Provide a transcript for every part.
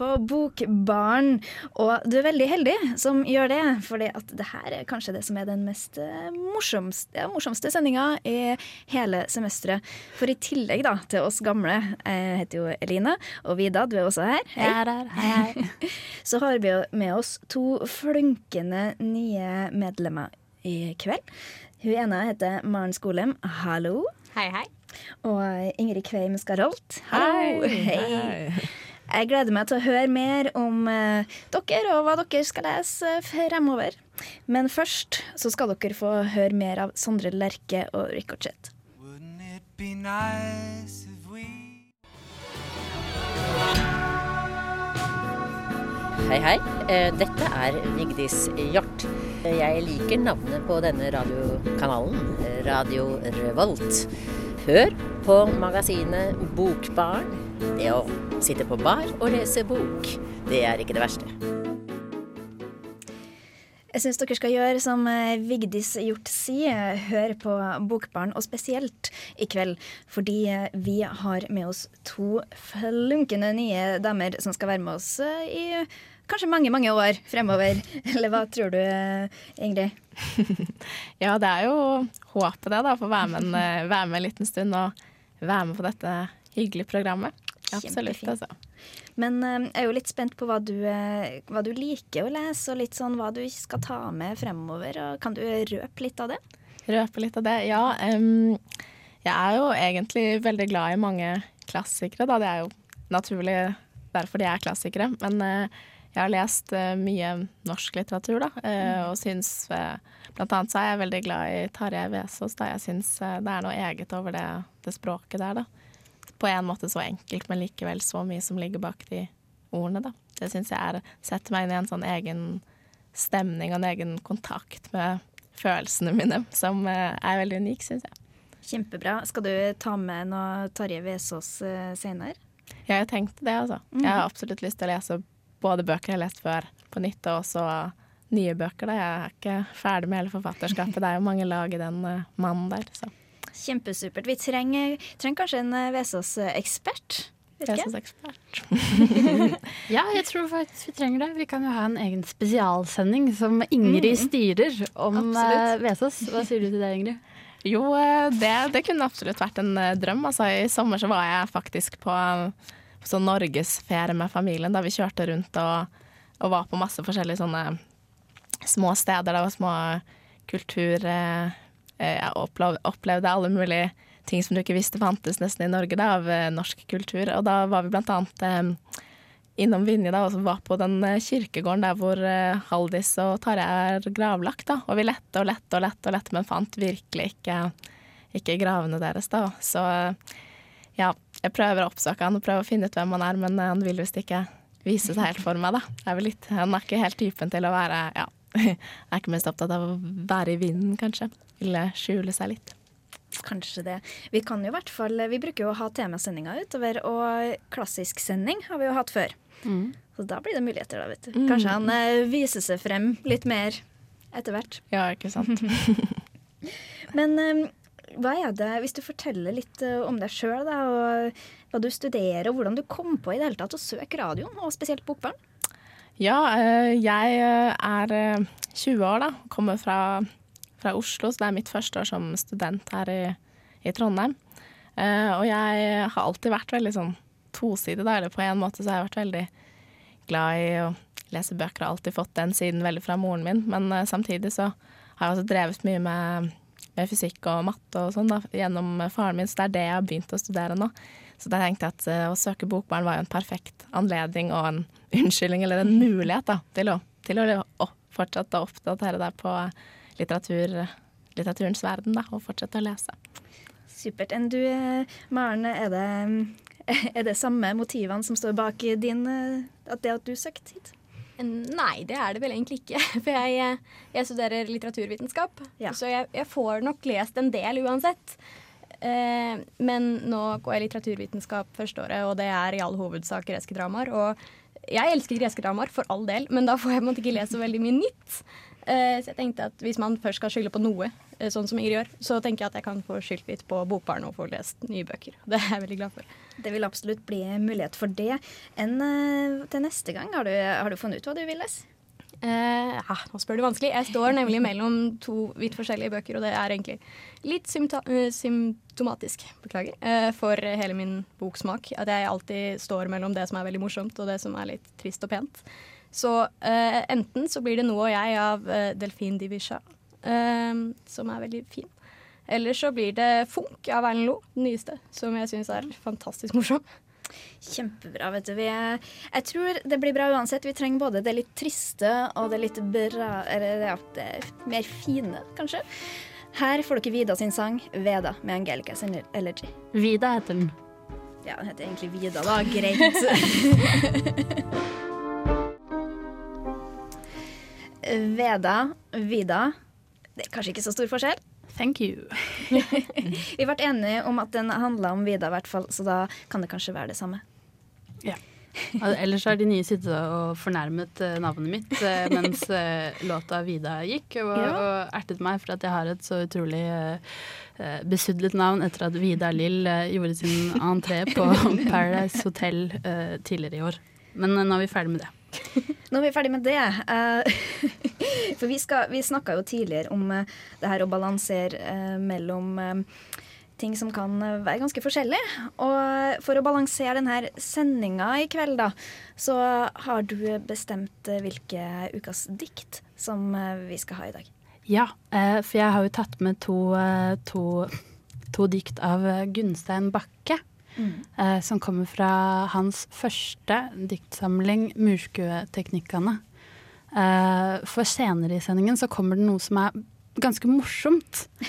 På Bokbarn, og du er veldig heldig som gjør det. For det her er kanskje det som er den mest eh, morsomste, ja, morsomste sendinga i hele semesteret. For i tillegg da, til oss gamle, jeg heter jo Eline, og Vida, du er også her. Jeg er her. Hei, hei. Så har vi med oss to flunkende nye medlemmer i kveld. Hun ene heter Maren Skolem. Hallo. Hei, hei. Og Ingrid Kveim Skarolt. Hallo. Hei. Jeg gleder meg til å høre mer om eh, dere og hva dere skal lese fremover. Men først så skal dere få høre mer av Sondre Lerche og nice we Hei, hei. Eh, Dette er Vigdis Hjort. Jeg liker navnet på denne radiokanalen, Radio Revolt. Hør på magasinet Bokbarn. Det å sitte på bar og lese bok, det er ikke det verste. Jeg syns dere skal gjøre som eh, Vigdis Hjort sier, høre på Bokbarn, og spesielt i kveld. Fordi eh, vi har med oss to flunkende nye damer som skal være med oss eh, i kanskje mange, mange år fremover. Eller hva tror du, eh, Ingrid? Ja, det er jo håpet det, da. Få være med, en, eh, være med en liten stund og være med på dette hyggelige programmet. Absolutt, altså. Men eh, jeg er jo litt spent på hva du, eh, hva du liker å lese, og litt sånn hva du skal ta med fremover. Og kan du røpe litt av det? Røpe litt av det. Ja, Um, jeg er jo egentlig veldig glad i mange klassikere, da. Det er jo naturlig derfor de er klassikere. Men uh, jeg har lest uh, mye norsk litteratur, da, eh, og syns Blant annet så er jeg veldig glad i Tarjei Vesaas, da. Jeg syns det er noe eget over det, det språket der, da. På en måte så enkelt, men likevel så mye som ligger bak de ordene, da. Det syns jeg er Setter meg inn i en sånn egen stemning og en egen kontakt med følelsene mine, som eh, er veldig unik, syns jeg. Kjempebra. Skal du ta med noe Tarjei Vesaas uh, senere? Ja, jeg tenkte det, altså. Jeg har absolutt lyst til å lese både bøker jeg har lest før, på nytt, og også nye bøker. da. Jeg er ikke ferdig med hele forfatterskapet. Det er jo mange lag i den eh, mannen der. Så Kjempesupert. Vi trenger, trenger kanskje en eh, Vesaas-ekspert? Vet jeg ikke. er ekspert. Ja, jeg tror faktisk vi trenger det. Vi kan jo ha en egen spesialsending som Ingrid styrer om eh, Absolutt. Vesaas. Hva sier du til det, Ingrid? Jo, eh, det, det kunne absolutt vært en drøm. Altså, I sommer så var jeg faktisk på, på sånn norgesferie med familien. Da vi kjørte rundt og, og var på masse forskjellige sånne små steder. Det var små kultur... eh, Jeg opplevde, alle mulige ting som du ikke visste fantes nesten i Norge da, av eh, norsk kultur. Og da var vi blant annet eh, innom Vinje da, og var på den kirkegården der hvor Haldis og Tarjei er gravlagt. da. Og vi lette og lette og lette, og lette, men fant virkelig ikke, ikke gravene deres. da. Så ja, jeg prøver å oppsøke han og prøver å finne ut hvem han er, men han vil visst ikke vise seg helt for meg. da. Er litt, han er ikke helt typen til å være ja, er ikke mest opptatt av å være i vinden, kanskje. Vil skjule seg litt. Kanskje det. Vi kan jo i hvert fall Vi bruker jo å ha temasendinger utover, og klassisk sending har vi jo hatt før. Så da blir det muligheter, da, vet du. Kanskje han eh, viser seg frem litt mer etter hvert. Ja, ikke sant. Men eh, hva er det, hvis du forteller litt eh, om deg sjøl, da, og hva du studerer, og hvordan du kom på i det hele tatt å søke radioen, og spesielt Bokbarn? Ja, eh, jeg eh, er eh, 20 år, da. Kommer fra, fra Oslo, så det er mitt første år som student her i, i Trondheim. Uh, Og jeg har alltid vært veldig sånn tosidig, da. Eller på en måte så har jeg vært veldig glad i å lese bøker. Har alltid fått den siden veldig fra moren min. Men uh, samtidig så har jeg også drevet mye med, med fysikk og matte og sånn da, gjennom faren min, så det er det jeg har begynt å studere nå. Så da tenkte jeg at uh, å søke Bokbarn var jo en perfekt anledning og en unnskyldning, eller en mulighet, da, til å, til å å fortsette å oppdatere deg på litteratur, litteraturens verden, da, og fortsette å lese. Supert. Enn du, eh, Maren, er det, er det samme motivene som står bak din, eh, at det at du søkte hit? Nei, det er det vel egentlig ikke. For jeg, jeg studerer litteraturvitenskap, Ja. så jeg, jeg får nok lest en del uansett. Eh, men nå går jeg litteraturvitenskap førsteåret, og det er i all hovedsak greske dramaer. Og jeg elsker greske dramaer, for all del, men da får jeg på en måte ikke lest så veldig mye nytt. Eh, så jeg tenkte at hvis man først skal skylde på noe, eh, sånn som Ingrid gjør, så tenker jeg at jeg kan få skyldt litt på Bokbarn og få lest nye bøker. Det er jeg veldig glad for. Det vil absolutt bli mulighet for det. Enn eh, til neste gang, har du, har du funnet ut hva du vil lese? Eh, ja, nå spør du vanskelig. Jeg står nemlig mellom to vidt forskjellige bøker, og det er egentlig litt symptomatisk beklager, eh, for hele min boksmak. At jeg alltid står mellom det som er veldig morsomt, og det som er litt trist og pent. Så eh, enten så blir det Noe og jeg av eh, Delfin Divisha, eh, som er veldig fin. Eller så blir det Funk av Erlend Loe, den nyeste, som jeg syns er fantastisk morsom. Kjempebra. vet du. Vi er, jeg tror det blir bra uansett. Vi trenger både det litt triste og det litt bra Eller ja, det mer fine, kanskje. Her får dere Vida sin sang 'Veda' med Angelica sin Elegy. Vida heter den. Ja, den heter egentlig Vida, da. Greit. Veda, Vida. Det er kanskje ikke så stor forskjell. Thank you. Vi ble enige om at den handla om Vida, i hvert fall, så da kan det kanskje være det samme. Ja. Ellers har de nye sittet og fornærmet eh, navnet mitt eh, mens eh, låta Vida gikk, og, og ertet meg for at jeg har et så utrolig besudlet navn etter at Vida Lill gjorde sin entré på Paradise Hotel tidligere i år. Men nå er vi ferdig med det. Nå er vi ferdig med det. eh, for vi, skal- vi snakka jo tidligere om eh, det her å balansere eh, mellom ting som kan være ganske forskjellige. Og for å balansere denne sendinga i kveld, da, så har du bestemt hvilke ukas dikt som vi skal ha i dag. Ja, for jeg har jo tatt med to, to, to dikt av Gunstein Bakke. Eh, som kommer fra hans første diktsamling 'Murskueteknikkene'. Eh, for senere i sendingen så kommer det noe som er ganske morsomt.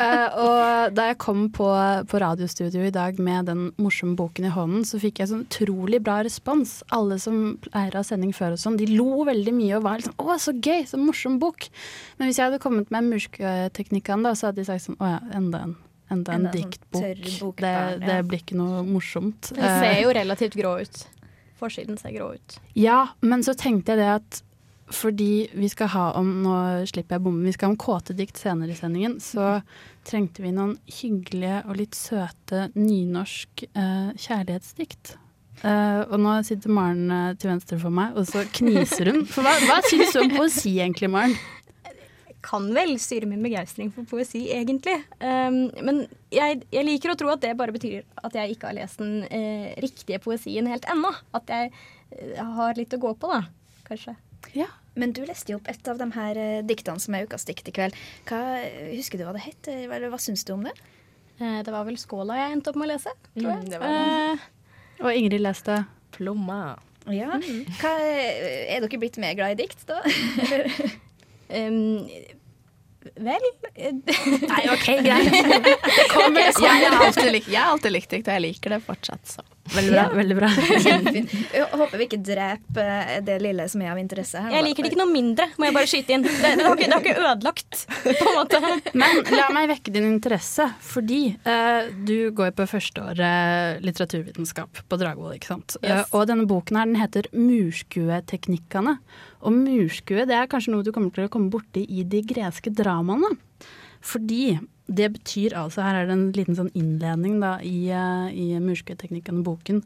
Eh, og da jeg kom på, på radiostudio i dag med den morsomme boken i hånden, så fikk jeg sånn utrolig bra respons. Alle som pleier å ha sending før og sånn, de lo veldig mye og var liksom 'Å, så gøy! Så morsom bok'. Men hvis jeg hadde kommet med murskueteknikkene da, så hadde de sagt sånn 'Å ja, enda en'. Enda en en sånn diktbok. det, det blir ikke noe morsomt. Den ser Eh, jo relativt grå ut. Forsiden ser grå ut. ja, men så tenkte jeg det at fordi vi skal ha om Nå slipper jeg bommen. Vi skal ha om kåte dikt senere i sendingen. Så trengte vi noen hyggelige og litt søte nynorsk eh, kjærlighetsdikt. Eh, og nå sitter Maren eh, til venstre for meg, og så kniser hun. For hva, hva syns du om poesi egentlig, Maren? Kan vel styre min begeistring for poesi, egentlig. Um, men jeg, jeg liker å tro at det bare betyr at jeg ikke har lest den eh, riktige poesien helt ennå. At jeg eh, har litt å gå på, da. Kanskje. Ja. Men du leste jo opp et av de her eh, diktene som er ukas dikt i kveld. Hva, husker du hva det het? Hva, hva syns du om det? Eh, det var vel Skåla jeg endte opp med å lese, tror jeg. Mm, det var det. Eh, Og Ingrid leste Plomma. Ja. Hva, er dere blitt mer glad i dikt, da? um, vel Nei, OK, greit. Jeg, har alltid likt, jeg har alltid likt dikt, og jeg liker det fortsatt. Så. Veldig bra. veldig bra. Kjempefint. Jeg håper vi ikke dreper eh, det lille som er av interesse her. Jeg liker det ikke noe mindre, må jeg bare skyte inn. Det, det, har, ikke, det har ikke ødelagt, på en måte. Men la meg vekke din interesse, fordi uh, du går på førsteåret litteraturvitenskap på Dragvoll, ikke sant? Yes. Uh, og denne boken her, den heter Murskueteknikkene. Og murskue det er kanskje noe du kommer til å komme borti i de greske dramaene. Fordi det betyr altså, her er det en liten sånn innledning da, i, eh, i Murskueteknikkene-boken,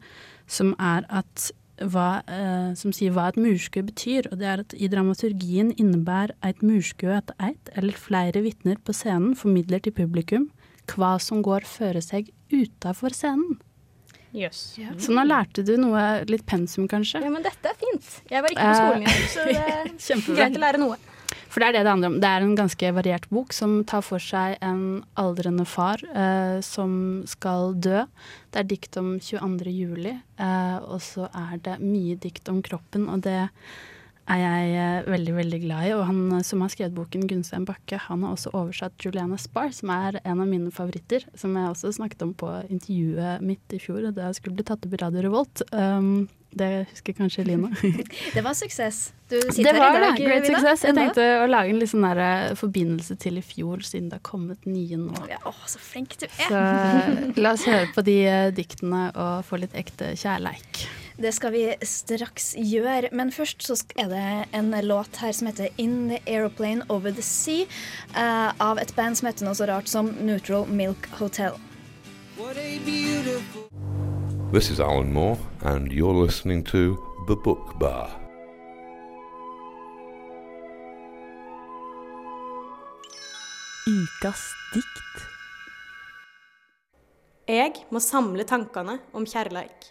som er at hva, eh, som sier hva et murskue betyr. Og det er at i dramaturgien innebærer et murskue at eit eller flere vitner på scenen formidler til publikum hva som går føre seg utafor scenen. Jøss. Så nå lærte du noe litt pensum, kanskje. Ja, men dette er fint. Jeg var ikke på skolen i dag, så det er greit å lære noe. For det er det det handler om. Det er en ganske variert bok som tar for seg en aldrende far eh, som skal dø. Det er dikt om 22. juli, eh, og så er det mye dikt om kroppen. Og det er jeg eh, veldig veldig glad i. Og han eh, som har skrevet boken, Gunstein Bakke, han har også oversatt Juliana Spar, som er en av mine favoritter. Som jeg også snakket om på intervjuet mitt i fjor, da jeg skulle bli tatt opp i Radio Revolt. Um, det husker kanskje Lina. Det var suksess. Du sitter Det var her i det. dag, Great Vida, success. Jeg tenkte å lage en litt sånn der, eh, forbindelse til i fjor, siden det har kommet nye nå. Ja, å, så flink du er. Så la oss høre på de eh, diktene og få litt ekte kjærleik. Det skal vi straks gjøre, men først så er det en låt her som heter In the Aeroplane Over the Sea, uh, av et band som heter noe så rart som Neutral Milk Hotel. What a beautiful. This is Alan Moore, and you're listening to The Book Bar. Ukas dikt. Jeg må samle tankene om kjærleik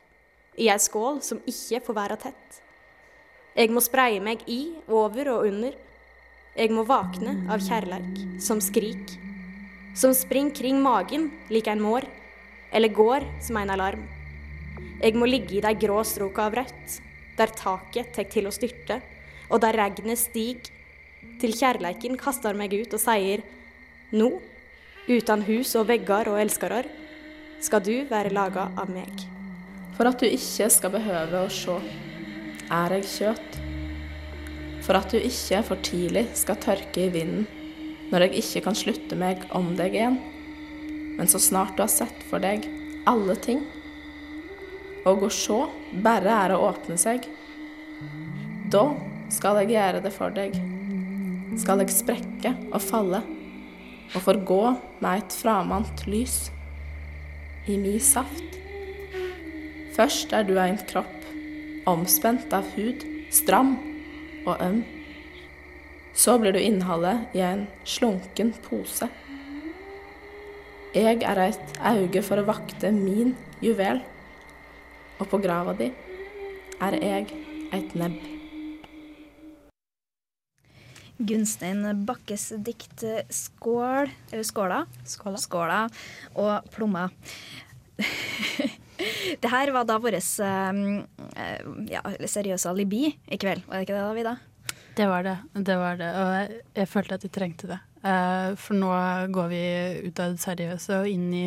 i ei skål som ikke får være tett. Jeg må spreie meg i, over og under. Jeg må våkne av kjærleik som skrik. Som spring kring magen lik en mår, eller går som en alarm. Jeg må ligge i de grå stroka av rødt, der taket tek til å styrte, og der regnet stig, til kjærleiken kaster meg ut og sier nå, uten hus og vegger og elskarar, skal du være laga av meg. For at du ikke skal behøve å se, er jeg kjøt. For at du ikke for tidlig skal tørke i vinden, når jeg ikke kan slutte meg om deg igjen. Men så snart du har sett for deg alle ting, og å se bare er å åpne seg, da skal jeg gjøre det for deg. Skal jeg sprekke og falle, og forgå med et framant lys i mi saft. Først er du en kropp, omspent av hud, stram og øm. Så blir du innholdet i en slunken pose. Jeg er et auge for å vakte min juvel, og på grava di er jeg et nebb. Gunstein Bakkes dikt eh, 'Skål', eller 'Skåla', Skåla. skåla og 'Plomma'. det her var da vårt ja, seriøse alibi i kveld, var det ikke det, da, Vida? Det var det. det var det. Og jeg, jeg følte at vi trengte det. Eh, for nå går vi ut av det seriøse og inn i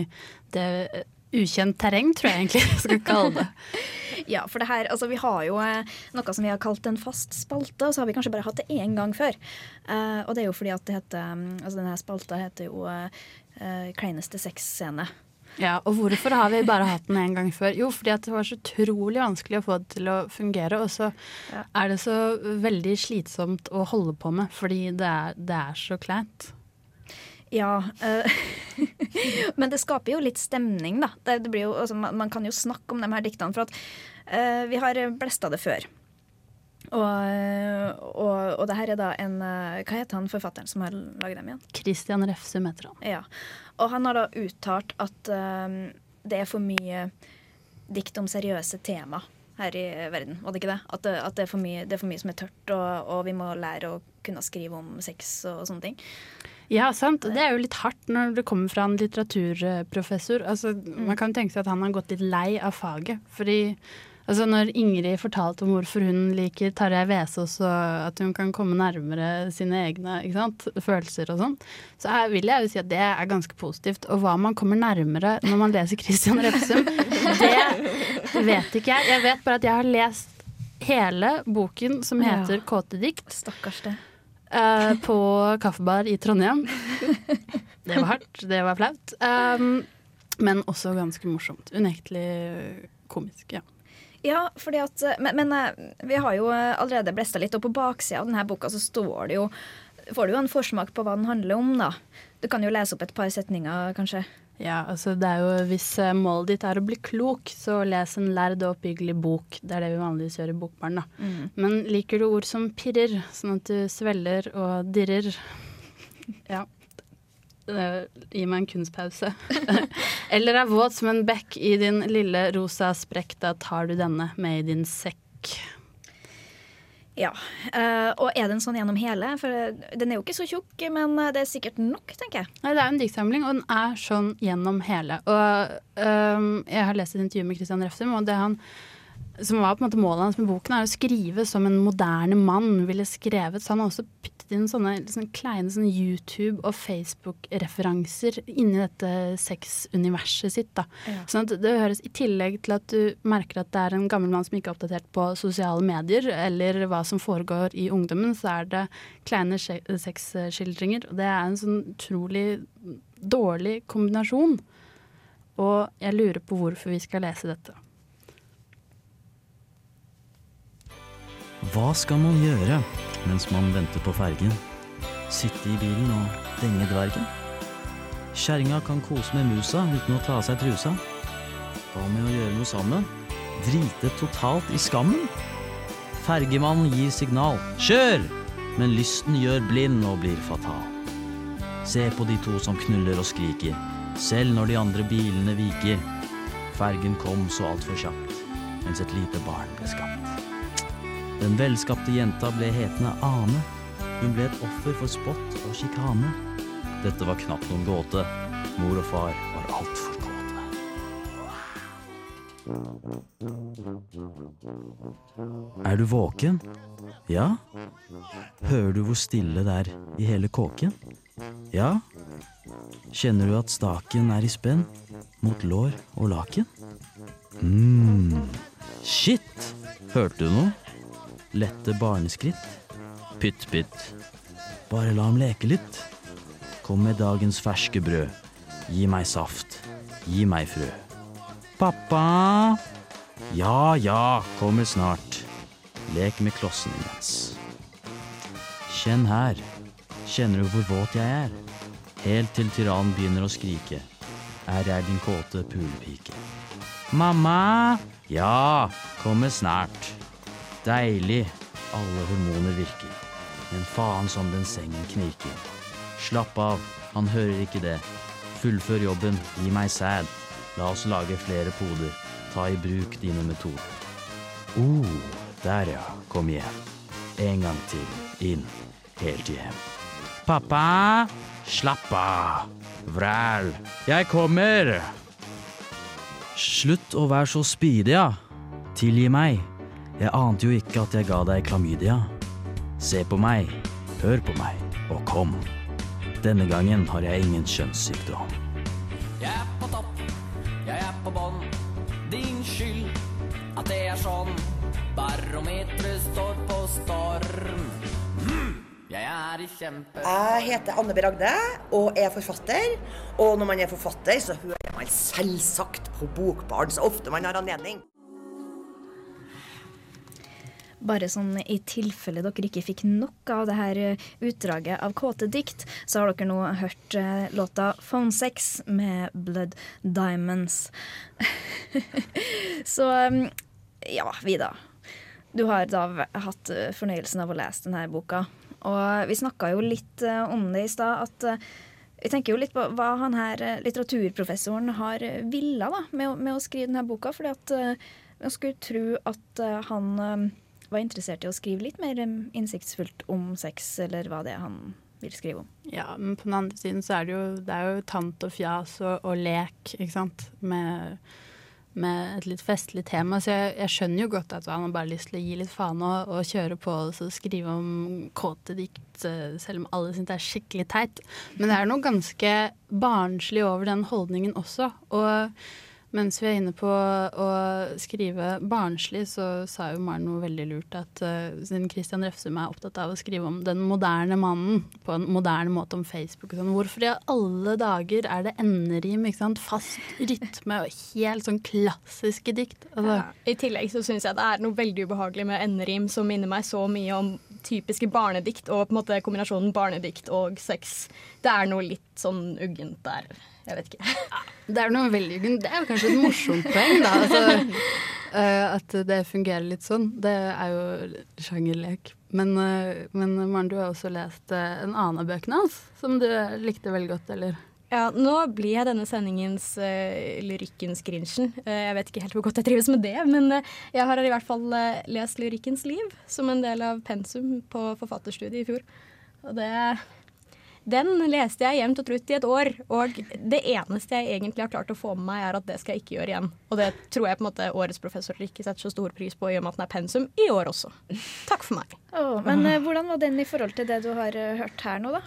det eh, ukjent terreng, tror jeg egentlig jeg skal kalle det. Ja, for det her, altså vi har jo eh, noe som vi har kalt en fast spalte, og så har vi kanskje bare hatt det én gang før. Uh, og det er jo fordi at det heter mm, Altså denne spalta heter jo uh, Kleineste sexscene. Ja, Og hvorfor har vi bare hatt den én gang før? Jo, fordi at det var så utrolig vanskelig å få det til å fungere. Og så Ja. er det så veldig slitsomt å holde på med, fordi det er, det er så kleint. Ja. eh, men det skaper jo litt stemning, da. Det, det blir jo, altså, man, kan jo snakke om de her diktene, for at uh, vi har blesta det før. Og, eh, og, og det her er da en Hva heter han forfatteren som har laget dem igjen? Christian Refsum heter han. Ja. Og han har da uttalt at uh, det er for mye dikt om seriøse tema her i verden, var det ikke det? At, det, at det, er for mye, det er for mye som er tørt, og, og vi må lære å kunne skrive om sex og, sånne ting. Ja, sant. Det er jo litt hardt når det kommer fra en litteraturprofessor. Altså, Man kan tenke seg at han har gått litt lei av faget. Fordi altså, når Ingrid fortalte om hvorfor hun liker Tarjei Vesaas, og at hun kan komme nærmere sine egne sant? følelser og sånn, så er, vil jeg jo si at det er ganske positivt. Og hva man kommer nærmere når man leser Christian Refsum, det vet ikke jeg. Jeg vet bare at jeg har lest hele boken som heter Ja. Kåte dikt. Stakkars det. Uh, på kaffebar i Trondheim. Det var hardt, det var flaut. Um, men også ganske morsomt. Unektelig komisk, ja. Ja, fordi at Men, men eh, vi har jo eh, allerede blesta litt, og på baksida av denne boka så står det jo Får du jo en forsmak på hva den handler om, da. Du kan jo lese opp et par setninger, kanskje. Ja, altså det er jo Hvis eh, målet ditt er å bli klok, så les en lærd og oppbyggelig bok. Det er det vi vanligvis gjør i Bokbarn, da. Men liker du ord som pirrer, sånn at du svelger og dirrer? Ja. Eh, Gi meg en kunstpause. Eller er våt som en bekk i din lille rosa sprekk, da tar du denne med i din sekk. Ja. eh, og er den sånn gjennom hele? For eh, den er jo ikke så tjukk, men det er sikkert nok, tenker jeg. Nei, Det er jo en diktsamling, og den er sånn gjennom hele. Og øhm, Jeg har lest et intervju med Christian Refsum, og det han som var på en måte målet hans med boken, er å skrive som en moderne mann ville skrevet. Så han har også puttet inn sånne, liksom, kleine sånne YouTube- og Facebook-referanser inni dette sexuniverset sitt. da. Ja. Sånn at det høres I tillegg til at du merker at det er en gammel mann som ikke er oppdatert på sosiale medier, eller hva som foregår i ungdommen, så er det kleine sexskildringer. Og det er en sånn utrolig dårlig kombinasjon. Og jeg lurer på hvorfor vi skal lese dette. Hva skal man gjøre mens man venter på fergen? Sitte i bilen og denge dvergen? Kjerringa kan kose med musa uten å ta av seg trusa. Hva med å gjøre noe sammen? Drite totalt i skammen? Fergemannen gir signal. Kjør! Men lysten gjør blind og blir fatal. Se på de to som knuller og skriker, selv når de andre bilene viker. Fergen kom så altfor kjapt, mens et lite barn ble skapt. Den velskapte jenta ble hetende Ane. Hun ble et offer for spott og sjikane. Dette var knapt noen gåte. Mor og far var altfor kåte. Er du våken? Ja? Hører du hvor stille det er i hele kåken? Ja? Kjenner du at staken er i spenn mot lår og laken? mm. Shit! Hørte du noe? Lette barneskritt. Pytt, pytt. Bare la ham leke litt. Kom med dagens ferske brød. Gi meg saft. Gi meg frø. Pappa! Ja, ja, kommer snart. Lek med klossen imens. Kjenn her. Kjenner du hvor våt jeg er? Helt til tyrannen begynner å skrike. Er jeg din kåte pulepike? Mamma! Ja, kommer snart. Deilig. Alle hormoner virker. Men faen som den sengen knirker. Slapp av, han hører ikke det. Fullfør jobben, gi meg sæd. La oss lage flere poder. Ta i bruk dine metoder. oh, der ja, kom igjen. En gang til, inn, helt hjem. Pappa, slapp av. Vræl, jeg kommer. Slutt å være så spydig, ja. Tilgi meg. Jeg ante jo ikke at jeg ga deg klamydia. Se på meg, hør på meg, og kom. Denne gangen har jeg ingen kjønnssykdom. Jeg er på topp, jeg er på bånn. Din skyld at det er sånn. Barometeret står på storm. Mm, jeg er i kjempe... Jeg heter Anne B. Ragde og er forfatter. Og når man er forfatter, så hører man selvsagt på Bokbarn så ofte man har anledning. Bare sånn i tilfelle dere ikke fikk nok av det her eh, utdraget av kåte dikt, så har dere nå hørt eh, låta 'Phone Sex' med Blood Diamonds. så ja, ja, Vida. Du har da hatt eh, fornøyelsen av å lese denne boka. Og vi snakka jo litt om det i stad, at vi tenker jo litt på hva han her litteraturprofessoren har villa da, med, med å skrive denne boka. fordi at man skulle tro at han var interessert i å skrive litt mer innsiktsfullt om sex, eller hva det er han vil skrive om. Ja, men på den andre siden så er det jo, det er jo tant og fjas og, og lek, ikke sant. Med, med et litt festlig tema. Så jeg, jeg skjønner jo godt at han har bare lyst til å gi litt faen og, og kjøre på og skrive om kåte dikt, eh, selv om alle syns det er skikkelig teit. Men det er noe ganske barnslig over den holdningen også. Og mens vi er inne på å skrive barnslig, så sa jo Maren noe veldig lurt. At uh, siden Christian Refsum er opptatt av å skrive om den moderne mannen på en moderne måte om Facebook og sånn, hvorfor i alle dager er det enderim? ikke sant? Fast rytme og helt sånn klassiske dikt. Altså, Ja. I tillegg så syns jeg det er noe veldig ubehagelig med enderim som minner meg så mye om typiske barnedikt, og på en måte kombinasjonen barnedikt og sex. Det er noe litt sånn uggent der. Jeg vet ikke. Det er noe veldig Det er jo kanskje et morsomt poeng, da. Altså, eh, at det fungerer litt sånn. Det er jo sjangerlek. Men, eh, men Maren, du har også lest eh, en annen av bøkene hans, som du likte veldig godt, eller? Ja, nå blir jeg denne sendingens uh, lyrikkens Grinchen. Uh, jeg vet ikke helt hvor godt jeg trives med det, men uh, jeg har i hvert fall uh, lest Lyrikkens liv som en del av pensum på forfatterstudiet i fjor. Og det, Den leste jeg jevnt og trutt i et år, og det eneste jeg egentlig har klart å få med meg, er at det skal jeg ikke gjøre igjen. Og det tror jeg på en måte årets professorer ikke setter så stor pris på, i og med at den er pensum i år også. Takk for meg. Oh, men uh, hvordan var den i forhold til det du har uh, hørt her nå, da?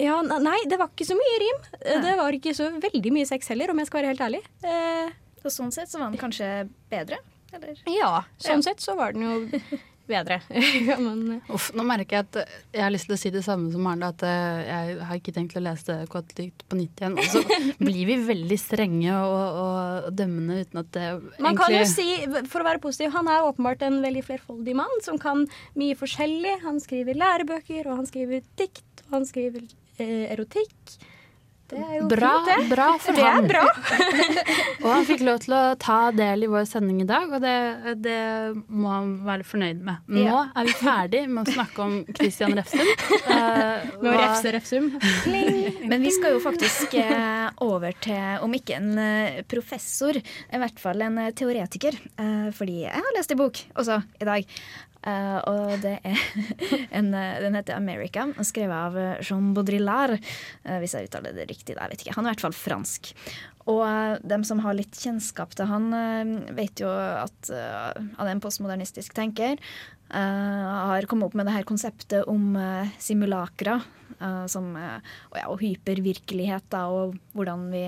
Ja, nei, det var ikke så mye rim. Eh, Det var ikke så veldig mye sex heller, om jeg skal være helt ærlig. Uh, Så sånn sett så var den kanskje bedre? Eller? ja, sånn Ja. sett så var den jo bedre. men, Uff, nå merker jeg at eh, jeg har lyst til å si det samme som Arne, at eh, jeg har ikke tenkt å lese det Kåtelikt på nytt igjen. Og så blir vi veldig strenge og, og dømmende uten at det Man kan jo si, for å være positiv, han er åpenbart en veldig flerfoldig mann som kan mye forskjellig. Han skriver lærebøker, og han skriver dikt, og han skriver eh, erotikk. Det er jo Bra, fint, det. bra for det han. bra. Og han fikk lov til å ta del i vår sending i dag, og det, det må han være fornøyd med. Nå Ja. er vi ferdig med å snakke om Christian Refsum. Uh, Med å refse refsum. Men vi skal jo faktisk eh, over til, om ikke en eh, professor, i hvert fall en teoretiker. Fordi jeg har lest en bok også i dag. Eh, og det er en, eh, Den heter 'America', og skrevet av eh, Jean Baudrillard. Uh, hvis jeg uttaler det riktig, jeg vet ikke. Han er i hvert fall fransk. Og uh, dem som har litt kjennskap til han, vet jo at han er en postmodernistisk tenker. har kommet opp med det her konseptet om uh, simulakra. Eh, som, eh, og, ja, og hypervirkelighet, da, og hvordan vi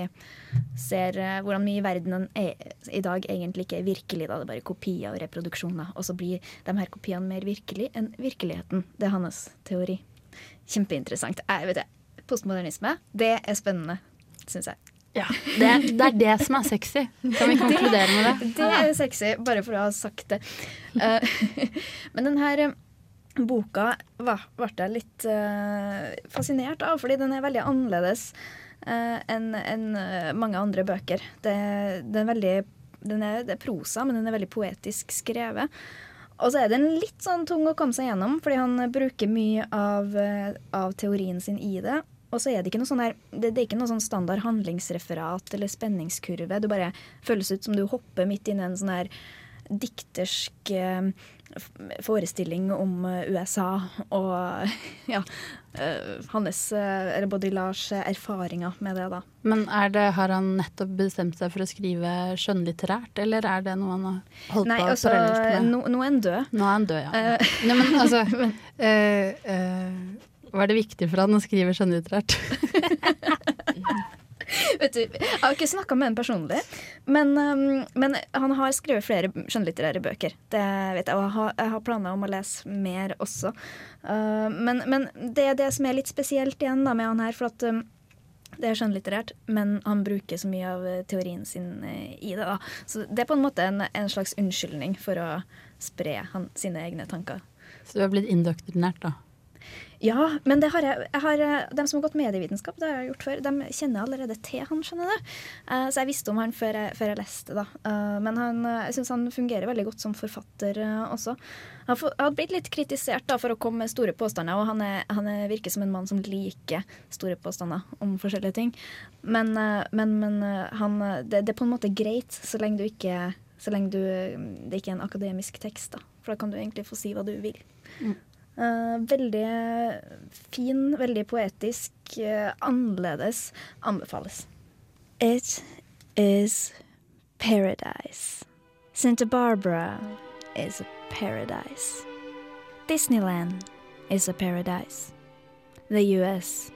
ser eh, Hvordan vi i verdenen er, i dag egentlig ikke er virkelig, da. Det er bare kopier og reproduksjoner. Og så blir de her kopiene mer virkelig enn virkeligheten. Det er hans teori. Kjempeinteressant. Jeg vet det. Postmodernisme, det er spennende, syns jeg. Ja, det, det er det som er sexy. Kan vi konkludere med det? Det er sexy, bare for å ha sagt det. Eh, men den her eh, boka ble jeg litt eh, fascinert av, fordi den er veldig annerledes eh, enn enn, eh, mange andre bøker. Det, den er veldig, den er, det er prosa, men den er veldig poetisk skrevet. Og så er den litt sånn tung å komme seg gjennom, fordi han bruker mye av, av teorien sin i det. Og så er det ikke noe sånn der, det, det er ikke noe sånn standard handlingsreferat eller spenningskurve. Det bare føles ut som du hopper midt inn i en sånn her diktersk forestilling om eh, USA og ja, eh, hans, eller Baudrillards eh, erfaringer med det, da. Men er det, har han nettopp bestemt seg for å skrive skjønnlitterært, eller er det noe han har holdt Nei, på altså, parallelt med? nå, nå er han død. Nå er han død, ja. Uh, Nei, men altså uh, uh, Var det viktig for han å skrive skjønnlitterært? Vet du, jeg har ikke snakka med ham personlig, men, um, men han har skrevet flere skjønnlitterære bøker. Det vet jeg, og jeg har, jeg har planer om å lese mer også. Uh, men, men det er det som er litt spesielt igjen da, med han her, for at um, det er skjønnlitterært, men han bruker så mye av eh, teorien sin eh, i det. da. Så det er på en måte en, en slags unnskyldning for å spre han, sine egne tanker. Så du har blitt indoktrinert, da? Ja, men det har jeg, jeg har, de dem som har gått medievitenskap, det har jeg gjort før, de kjenner allerede til han, skjønner du. Uh, så jeg visste om han før jeg, før jeg leste, da. Uh, men han, eh, jeg syns han fungerer veldig godt som forfatter uh, også. Han har blitt litt kritisert da, for å komme med store påstander, og han, er, han er, virker som en mann som liker store påstander om forskjellige ting. Men, eh, men, men eh, han, eh, det, det er på en måte greit, så lenge du ikke så lenge du, det ikke er en akademisk tekst, da. For da kan du egentlig få si hva du vil. Eh, veldig fin, veldig poetisk, eh, annerledes. Anbefales. It is paradise. Santa Barbara is a paradise. Disneyland is a paradise. The US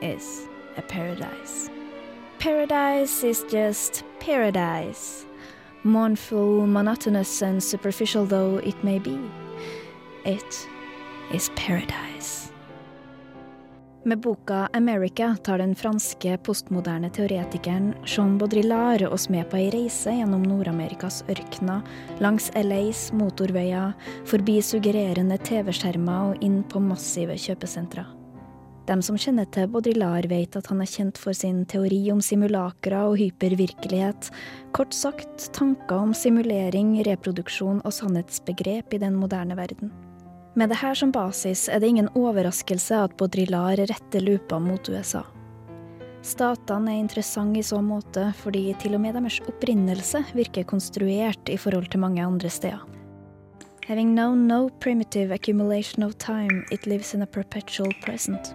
is a paradise. Paradise is just paradise. Mournful, monotonous, and superficial though it may be, it is paradise. Med boka 'America' tar den franske postmoderne teoretikeren Jean Baudrillard oss med på ei reise gjennom Nord-Amerikas ørkener, langs LAs motorveier, forbi suggererende TV-skjermer og inn på massive kjøpesentra. Dem som kjenner til Baudrillard, vet at han er kjent for sin teori om simulakra og hypervirkelighet, kort sagt tanker om simulering, reproduksjon og sannhetsbegrep i den moderne verden. Med det her som basis er det ingen overraskelse at Baudrillard retter lupa mot USA. Statene er interessante i så måte fordi til og med deres opprinnelse virker konstruert i forhold til mange andre steder. Having known no primitive accumulation of time, it lives in a perpetual present.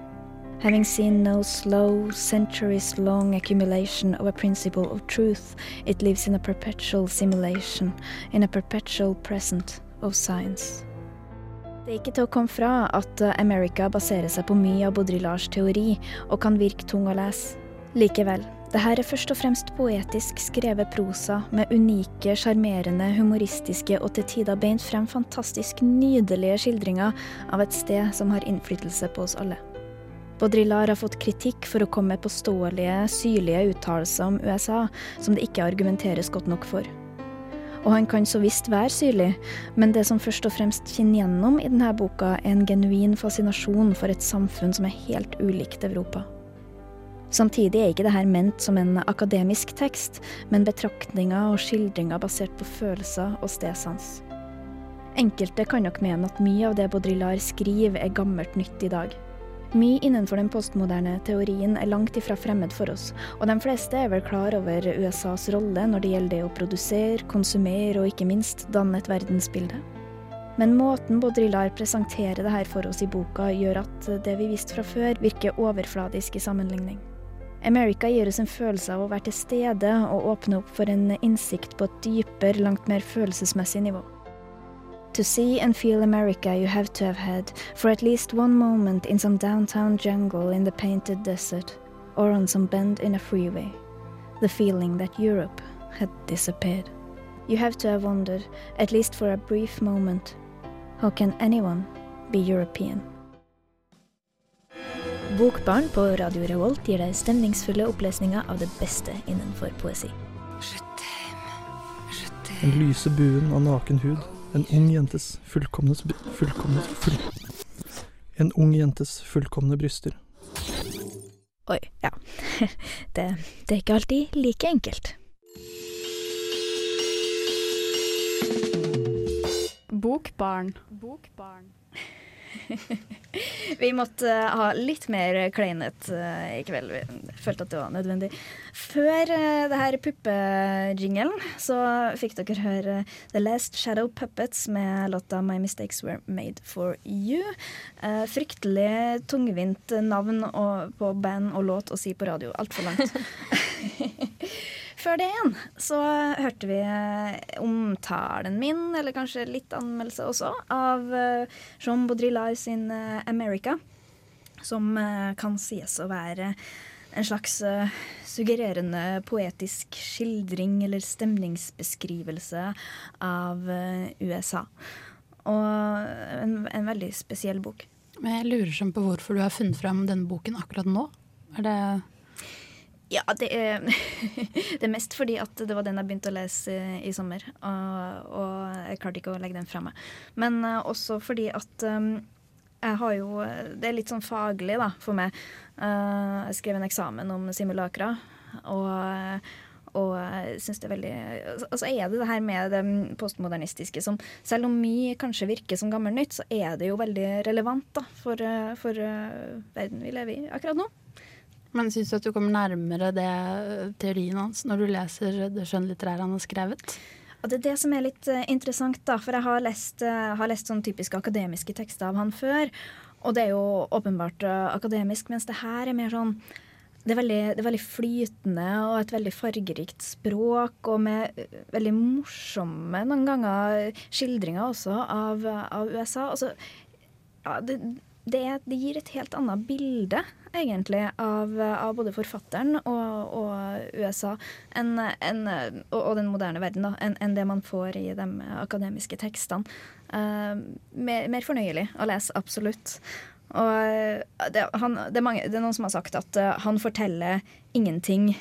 Having seen no slow, centuries long accumulation of a principle of truth, it lives in a perpetual simulation, in a perpetual present of science. Det er ikke til å komme fra at uh, America baserer seg på mye av Baudrillards teori, og kan virke tung å lese. Likevel, det her er først og fremst poetisk skrevet prosa med unike, sjarmerende, humoristiske og til tider beint frem fantastisk nydelige skildringer av et sted som har innflytelse på oss alle. Baudrillard har fått kritikk for å komme med påståelige, syrlige uttalelser om USA som det ikke argumenteres godt nok for. Og han kan så visst være syrlig, men det som først og fremst kjenner gjennom i denne boka, er en genuin fascinasjon for et samfunn som er helt ulikt Europa. Samtidig er ikke dette ment som en akademisk tekst, men betraktninger og skildringer basert på følelser og stedsans. Enkelte kan nok mene at mye av det Baudrillard skriver er gammelt nytt i dag. Mye innenfor den postmoderne teorien er langt ifra fremmed for oss, og de fleste er vel klar over USAs rolle når det gjelder det å produsere, konsumere og ikke minst danne et verdensbilde. Men måten Baudrillard presenterer det her for oss i boka, gjør at det vi visste fra før, virker overfladisk i sammenligning. America gir oss en følelse av å være til stede og åpne opp for en innsikt på et dypere, langt mer følelsesmessig nivå. To see and feel America, you have to have had for at least one moment in some downtown jungle in the painted desert, or on some bend in a freeway. The feeling that Europe had disappeared. You have to have wondered, at least for a brief moment, how can anyone be European? Bokbarn på Radio Revolt gir deg stemningsfulle opplesninger av det beste innenfor poesi. Den lyse buen av naken hud en ung jentes fullkomne fullkomne full, En ung jentes fullkomne bryster. Oi, ja. Det, det er ikke alltid like enkelt. Bokbarn. Bokbarn. Vi måtte eh, ha litt mer kleinhet uh, i kveld. Vi følte at det var nødvendig. Før uh, det her puppejingelen så fikk dere høre The Last Shadow Puppets med låta My Mistakes Were Made For You. Fryktelig tungvint navn på band og låt å si på radio. Altfor langt. Før det igjen så hørte vi eh, omtalen min, eller kanskje litt anmeldelse også, av eh, Jean Baudrillard sin eh, 'America'. Som kan sies å være en slags suggererende poetisk skildring eller stemningsbeskrivelse av USA. Og en, en veldig spesiell bok. Men jeg lurer sånn på hvorfor du har funnet fram denne boken akkurat nå. Er det ja, det er, det er, mest fordi at det var den jeg begynte å lese i, sommer. Og, og, jeg klarte ikke å legge den fra meg. Men uh, også fordi at um, jeg har jo Det er litt sånn faglig, da, for meg. Uh, jeg skrev en eksamen om simulakra, og, og syns det er veldig Og så er det det her med det postmodernistiske som Selv om mye kanskje virker som gammelt nytt, så er det jo veldig relevant da, for, for uh, verden vi lever i akkurat nå. Men syns du at du kommer nærmere det teorien hans når du leser det skjønnlitterære han har skrevet? Og det er det som er litt uh, interessant, da. For jeg har lest, uh, har lest sånn typiske akademiske tekster av han før. Og det er jo åpenbart akademisk, mens det her er mer sånn det er, veldig, det er, veldig, flytende og et veldig fargerikt språk, og med veldig morsomme noen ganger skildringer også av, av USA. Altså, ja, det, det, det, gir et helt annet bilde egentlig, av, av både forfatteren og, og USA en, en, og, og, den moderne verden enn en det man får i de akademiske tekstene. Uh, mer, mer, fornøyelig å lese, absolutt. Og det, han, det, er mange, det, er noen som har sagt at uh, han forteller ingenting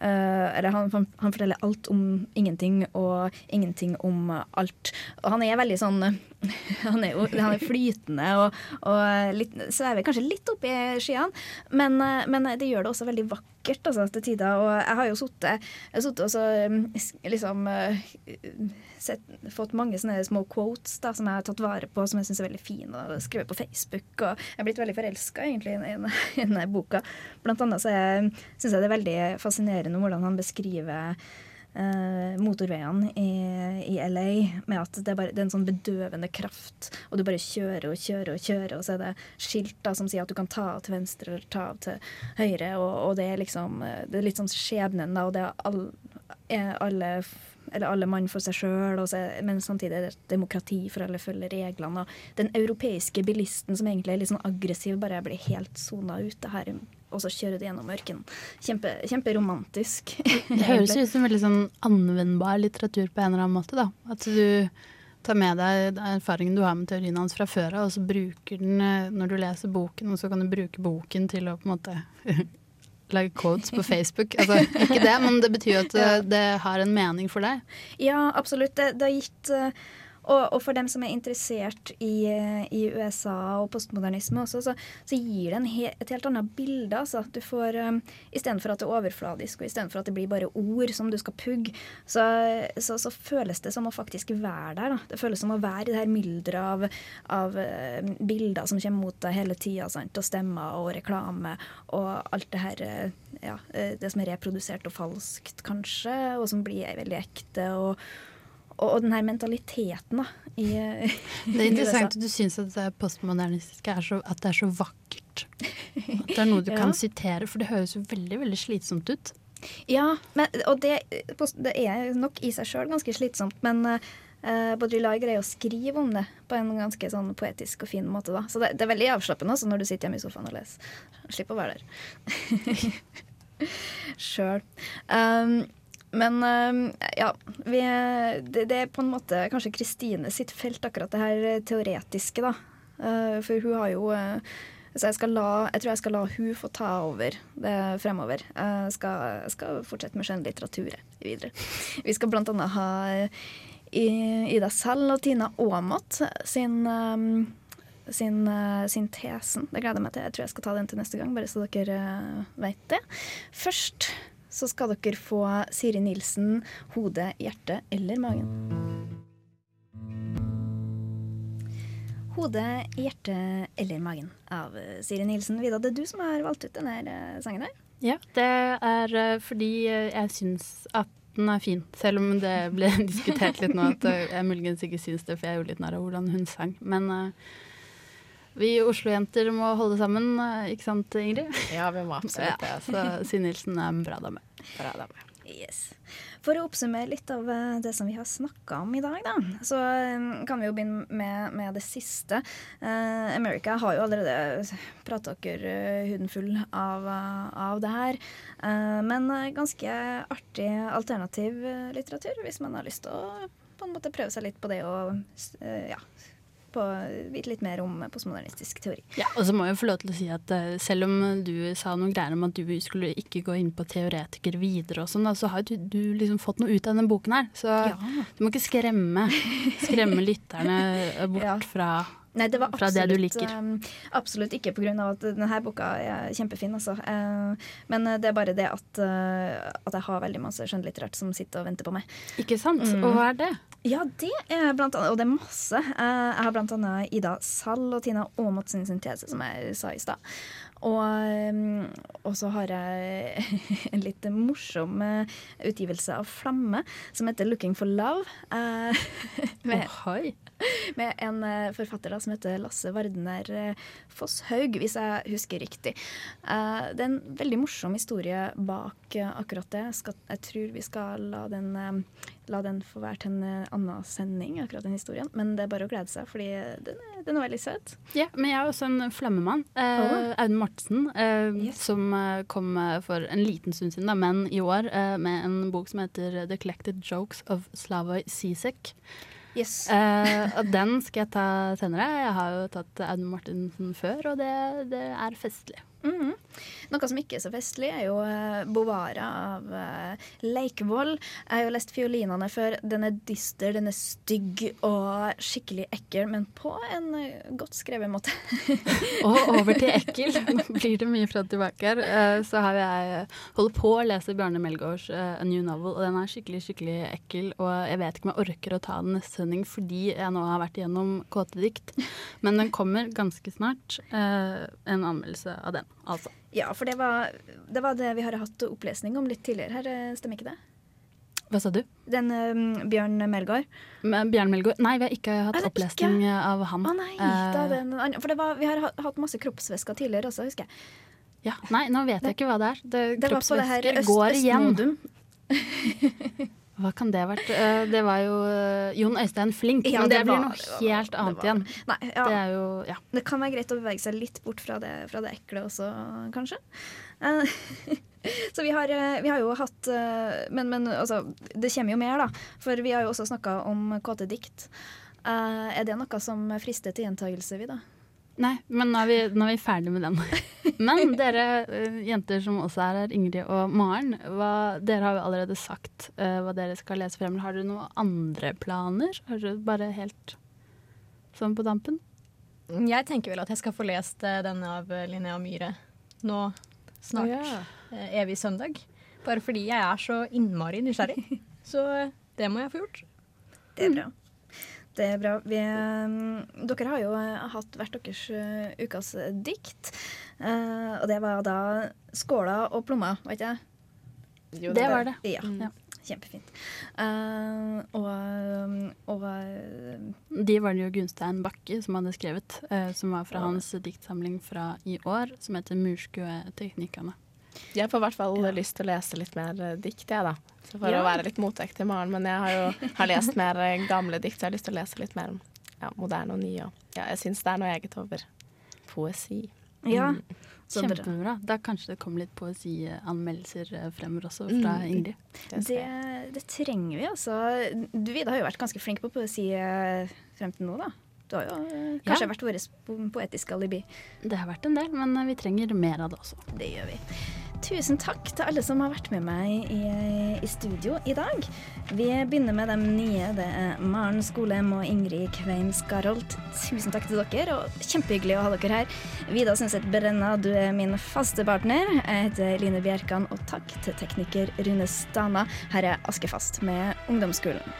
eller han, han, han, forteller alt om ingenting og ingenting om alt. Og han er veldig sånn Han er jo han er flytende og, og litt, svever kanskje litt oppi skyene, men, uh, men, det gjør det også veldig vakkert altså, til tider. Og jeg har jo sittet og mm, liksom uh, sett, fått mange sånne små quotes da, som jeg har tatt vare på, som jeg syns er veldig fine, og skrevet på Facebook. Og jeg er blitt veldig forelska i, denne boka. Blant annet så syns jeg det er veldig fascinerende hvordan han beskriver motorveiene i, i LA, med at det er, bare, det er en sånn bedøvende kraft, og du bare kjører og kjører og kjører, og så er det skilt da, som sier at du kan ta av til venstre eller ta av til høyre, og, og det er liksom eh, Det er litt sånn skjebnen, da, og det er, all, er alle eller alle mann for seg sjøl, men samtidig er det demokrati for alle følger reglene. Og den europeiske bilisten som egentlig er litt sånn aggressiv, bare blir helt sona ut. Det her, og så kjører du gjennom ørkenen. Kjempe, kjemperomantisk. Det høres ut som veldig sånn anvendbar litteratur på en eller annen måte. da. At du tar med deg erfaringen du har med teorien hans fra før av, og så bruker den eh, når du leser boken, og så kan du bruke boken til å på en måte lage codes på Facebook. Altså, ikke det, men det betyr jo at det, det har en mening for deg. Ja, absolutt. Det, det har gitt eh, og, og for dem som er interessert i, i USA og postmodernisme også, så, så gir det he, et helt annet bilde. Altså. Du får, um, Istedenfor at det er overfladisk, og istedenfor at det blir bare ord som du skal pugge, så, så, så føles det som å faktisk være der. Da. Det føles som å være i det her mylderet av, av uh, bilder som kommer mot deg hele tida, og stemmer og reklame og alt det her uh, ja, uh, Det som er reprodusert og falskt, kanskje, og som blir veldig ekte. og og, og den her mentaliteten, da. I, Det er interessant at du syns at det postmodernistiske er så, at det er så vakkert. At det er noe du Ja. kan sitere, for det høres jo veldig veldig slitsomt ut. Ja, men, og det, det er nok i seg sjøl ganske slitsomt, men uh, Baudrillard greier å skrive om det på en ganske sånn poetisk og fin måte. da. Så det, det er veldig avslappende også når du sitter hjemme i sofaen og leser. Slipp å være der. Sjøl. Um, men um, ja, vi, det, det er på en måte kanskje Kristine sitt felt, akkurat det her teoretiske, da. Uh, for hun har jo uh, så jeg, la, jeg tror jeg skal la hun få ta over det fremover. Jeg skal, jeg skal fortsette med skjønnlitteratur videre. Vi skal blant annet ha Ida Sell og Tina Aamodt sin, sin, sin tesen. Det gleder jeg meg til. Jeg tror jeg skal ta den til neste gang, bare så dere uh, vet det. Først så skal dere få Siri Nilsen 'Hode, hjerte eller magen'. Hode, hjerte eller magen av Siri Nilsen. Vida, det er du som har valgt ut denne eh, sangen her. Ja, det er eh, fordi eh, jeg syns at den er fin. Selv om det ble diskutert litt nå at jeg muligens ikke syns det, for jeg er jo litt narr av hvordan hun sang. Men eh, vi Oslo-jenter må holde sammen, eh, ikke sant Ingrid? Ja, vi må absolutt det. Ja, så Nilsen er en bra dame. Bra dame. Yes. For å oppsummere litt av eh, det som vi har snakka om i dag, da, så eh, kan vi jo begynne med, med det siste. Uh, America har jo allerede prata dere huden full av, av det her. Uh, men ganske artig alternativ litteratur, hvis man har lyst til å på en måte prøve seg litt på det og ja, på, vite litt mer om postmodernistisk teori. Ja, og så må jeg få lov til å si at eh, selv om du sa noen greier om at du skulle ikke gå inn på teoretiker videre og sånn, så har du, du liksom fått noe ut av denne boken her. Så du må ikke skremme, skremme lytterne bort fra, Nei, det var fra det du absolutt, liker. um, absolutt ikke pga. at denne boka er kjempefin, altså. Eh, men det er bare det at, eh, at jeg har veldig masse skjønnlitterært som sitter og venter på meg. Ikke sant? Mm. Og hva er det? Ja, det er blant annet, og det er masse. Eh, jeg har blant annet Ida Sall og Tina Aamodt sin syntese, som jeg sa i stad. Og, um, og så har jeg en litt morsom eh, utgivelse av Flamme, som heter 'Looking for Love'. eh, med, med en eh, forfatter da, som heter Lasse Vardner eh, Fosshaug, hvis jeg husker riktig. Eh, det er en veldig morsom historie bak akkurat det. Skal, jeg tror vi skal la den, la den få være til en annen sending, akkurat den historien. Men det er bare å glede seg, fordi den er, den er veldig søt. Ja, men jeg er også en flammemann. Oh. Audun Mortensen, yes. som kom for en liten stund siden, da, men i år, med en bok som heter The Collected Jokes of Slavoj Zizek. Yes. Uh, og den skal jeg ta senere. Jeg har jo tatt Audun Martinsen før, og det, det er festlig. Mhm. Noe som ikke er så festlig, er jo eh, Bovara av uh, Leikvoll. Jeg har jo lest fiolinene før. Den er dyster, den er stygg og skikkelig ekkel, men på en eh, godt skrevet måte. Og over til ekkel. Nå blir det mye fra tilbake her. Eh, så har jeg holder på å lese Bjarne Melgaards eh, A New Novel, og den er skikkelig skikkelig ekkel. Og jeg vet ikke om jeg orker å ta den neste sending fordi jeg nå har vært igjennom kåte dikt. Men den kommer ganske snart. eh, en anmeldelse av den, altså. Ja, for det var, det var det vi har hatt opplesning om litt tidligere her, eh, stemmer ikke det? Hva sa du? Den eh, Bjørn Melgaard. Men Bjørn Melgaard? Nei, vi har ikke hatt Er det opplesning av han. Å nei, da er det en. For det var, vi har hatt masse kroppsvæsker tidligere også, husker jeg. Ja, nei, nå vet jeg ikke hva det er. Det, Det var på det her kroppsvæsker går igjen. Hva kan det ha vært? Eh, Det var jo eh, Jon Øystein Flink, Ja, men det, det blir var- noe var- helt det annet var- igjen. Nei, ja. Det er jo Ja. Det kan være greit å bevege seg litt bort fra det, fra det ekle også, kanskje. Eh, Så vi har, vi har jo hatt Men, men altså, det kommer jo mer, da. For vi har jo også snakka om kåte dikt. Er det noe som frister til gjentagelse, vi, da? Nei, men nå er vi, nå er vi ferdig med den. Men dere eh, jenter som også er her, Ingrid og Maren, hva, dere har jo allerede sagt uh, hva dere skal lese frem. Har dere noen andre planer? Har dere bare helt sånn på dampen? Jeg tenker vel at jeg skal få lest eh, denne av Linnea Myhre nå snart. Ja. Evig søndag. Bare fordi jeg er så innmari nysgjerrig. Så det må jeg få gjort. Det er bra. Det er bra. Vi, eh, dere har jo eh, hatt hvert deres eh, ukas dikt. Eh, og det var da 'Skåla og plomma', var ikke det? Jo, det var det. Ja. Ja. Kjempefint. Uh, og, og uh, De var det jo Gunstein Bakke som hadde skrevet, uh, som var fra hans diktsamling fra i år, som heter 'Murskueteknikkene'. Jeg får i hvert fall lyst til å lese litt mer eh, dikt, jeg, da. Så for Ja. å være litt motvekt til Maren. Men jeg har jo har lest mer eh, gamle dikt, så jeg har lyst til å lese litt mer om ja, moderne og nye. Ja, jeg syns det er noe eget over poesi. Ja. Mm. Så. Kjempebra. Da kanskje det kommer litt poesianmeldelser eh, fremover også fra Mm. Ingrid. Det, det trenger vi, altså. Du Vida har jo vært ganske flink på poesi frem til nå, da. Du har jo kanskje Ja. vært vårt po- poetiske alibi. Det har vært en del, men vi trenger mer av det også. Det gjør vi. Tusen takk til alle som har vært med meg i, i studio i dag. Vi begynner med de nye. Det er Maren Skolem og Ingrid Kveim Skarolt. Tusen takk til dere, og kjempehyggelig å ha dere her. Vida Sundset Brenna, du er min faste partner. Jeg heter Line Bjerkan, og takk til tekniker Rune Stana. Her er Askefast med Ungdomsskolen.